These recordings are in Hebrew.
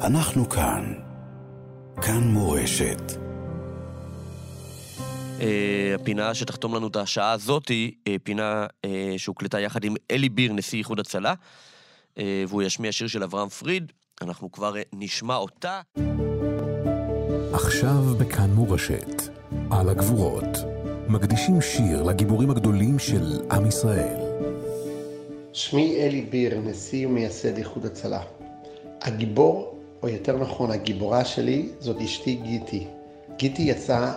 אנחנו כאן. כאן מורשת. אה, הפינה שתחתום לנו את השעה הזאת היא אה, פינה אה, שהוקלטה יחד עם אלי ביר, נשיא איחוד הצלה, והוא ישמיע שיר של אברהם פריד. אנחנו כבר נשמע אותה. עכשיו בכאן מורשת, על הגבורות, מקדישים שיר לגיבורים הגדולים של עם ישראל. שמי אלי ביר, נשיא ומייסד איחוד הצלה. הגיבור, או יותר נכון הגיבורה שלי, זאת אשתי גיטי. גיטי יצאה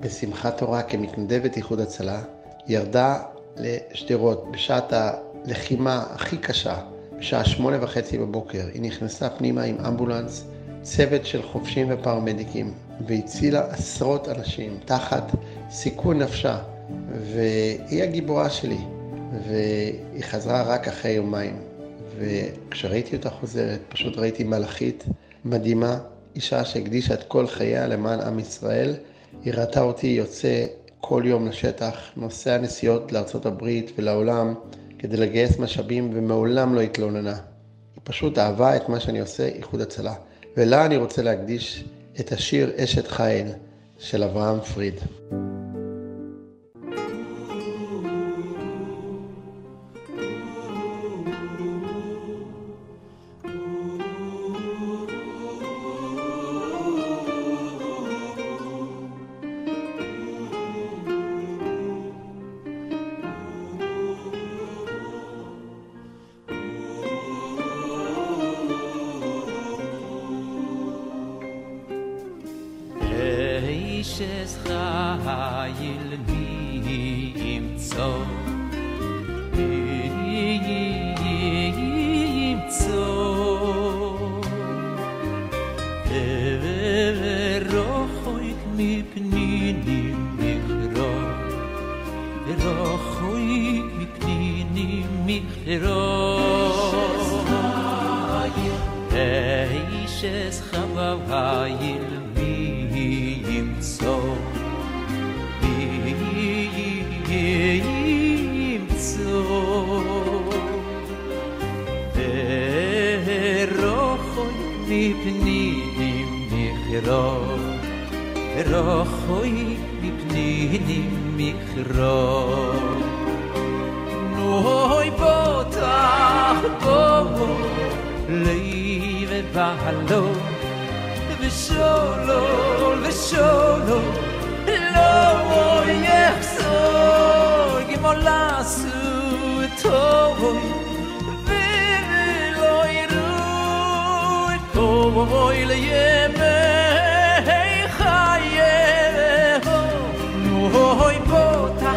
בשמחת תורה כמתנדבת איחוד הצלה, ירדה לשדרות בשעת הלחימה הכי קשה, בשעה שמונה וחצי בבוקר. היא נכנסה פנימה עם אמבולנס, צוות של חובשים ופרמדיקים, והצילה עשרות אנשים תחת סיכון נפשה, והיא הגיבורה שלי. והיא חזרה רק אחרי יומיים. וכשראיתי אותה חוזרת, פשוט ראיתי מלאכית מדהימה, אישה שהקדישה את כל חייה למען עם ישראל. היא ראתה אותי יוצא כל יום לשטח, נוסע נסיעות לארצות הברית ולעולם כדי לגייס משאבים ומעולם לא התלוננה. היא פשוט אהבה את מה שאני עושה, איחוד הצלה. ולה אני רוצה להקדיש את השיר אשת חיל של אברהם פריד. Israel mi im zo im zo Ewe rocho ik mi pnini mich ro Rocho ik mi pnini mich ro Eishes dipnidi mi ro khoy dipnidi mi khar no hoy pota bo leive va ושולו, ve solo ve solo lo so Oy le ye me hey khaye ho. Oy pota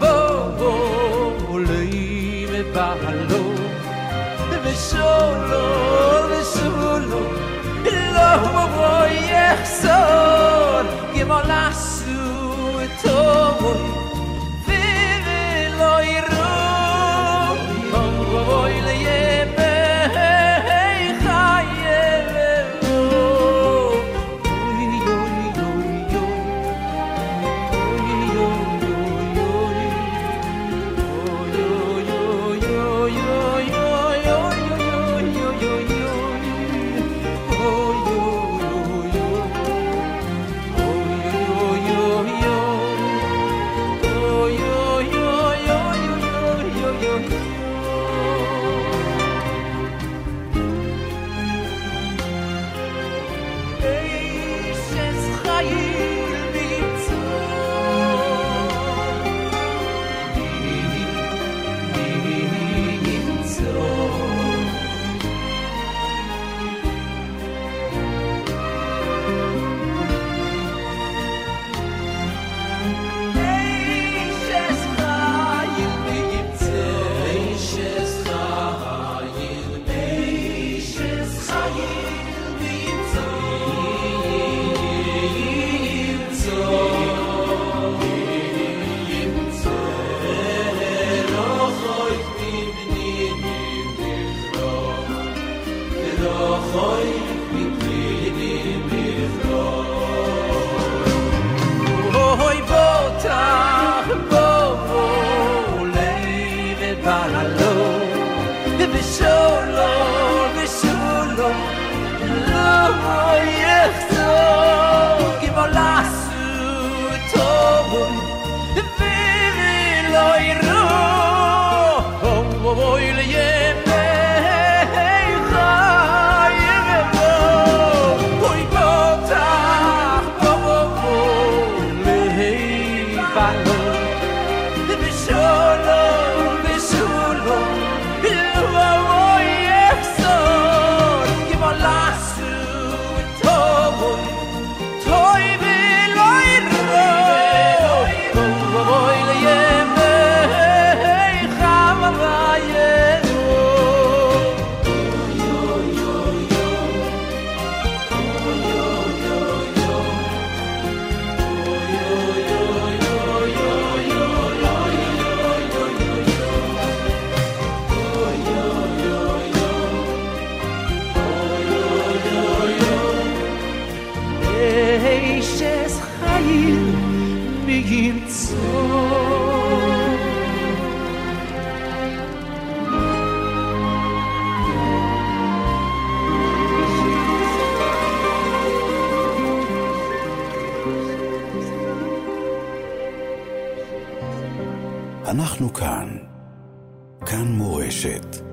bo bo le me ba halo ve solo de solo lo mo voy exor ye mo las The אנחנו כאן. כאן מורשת.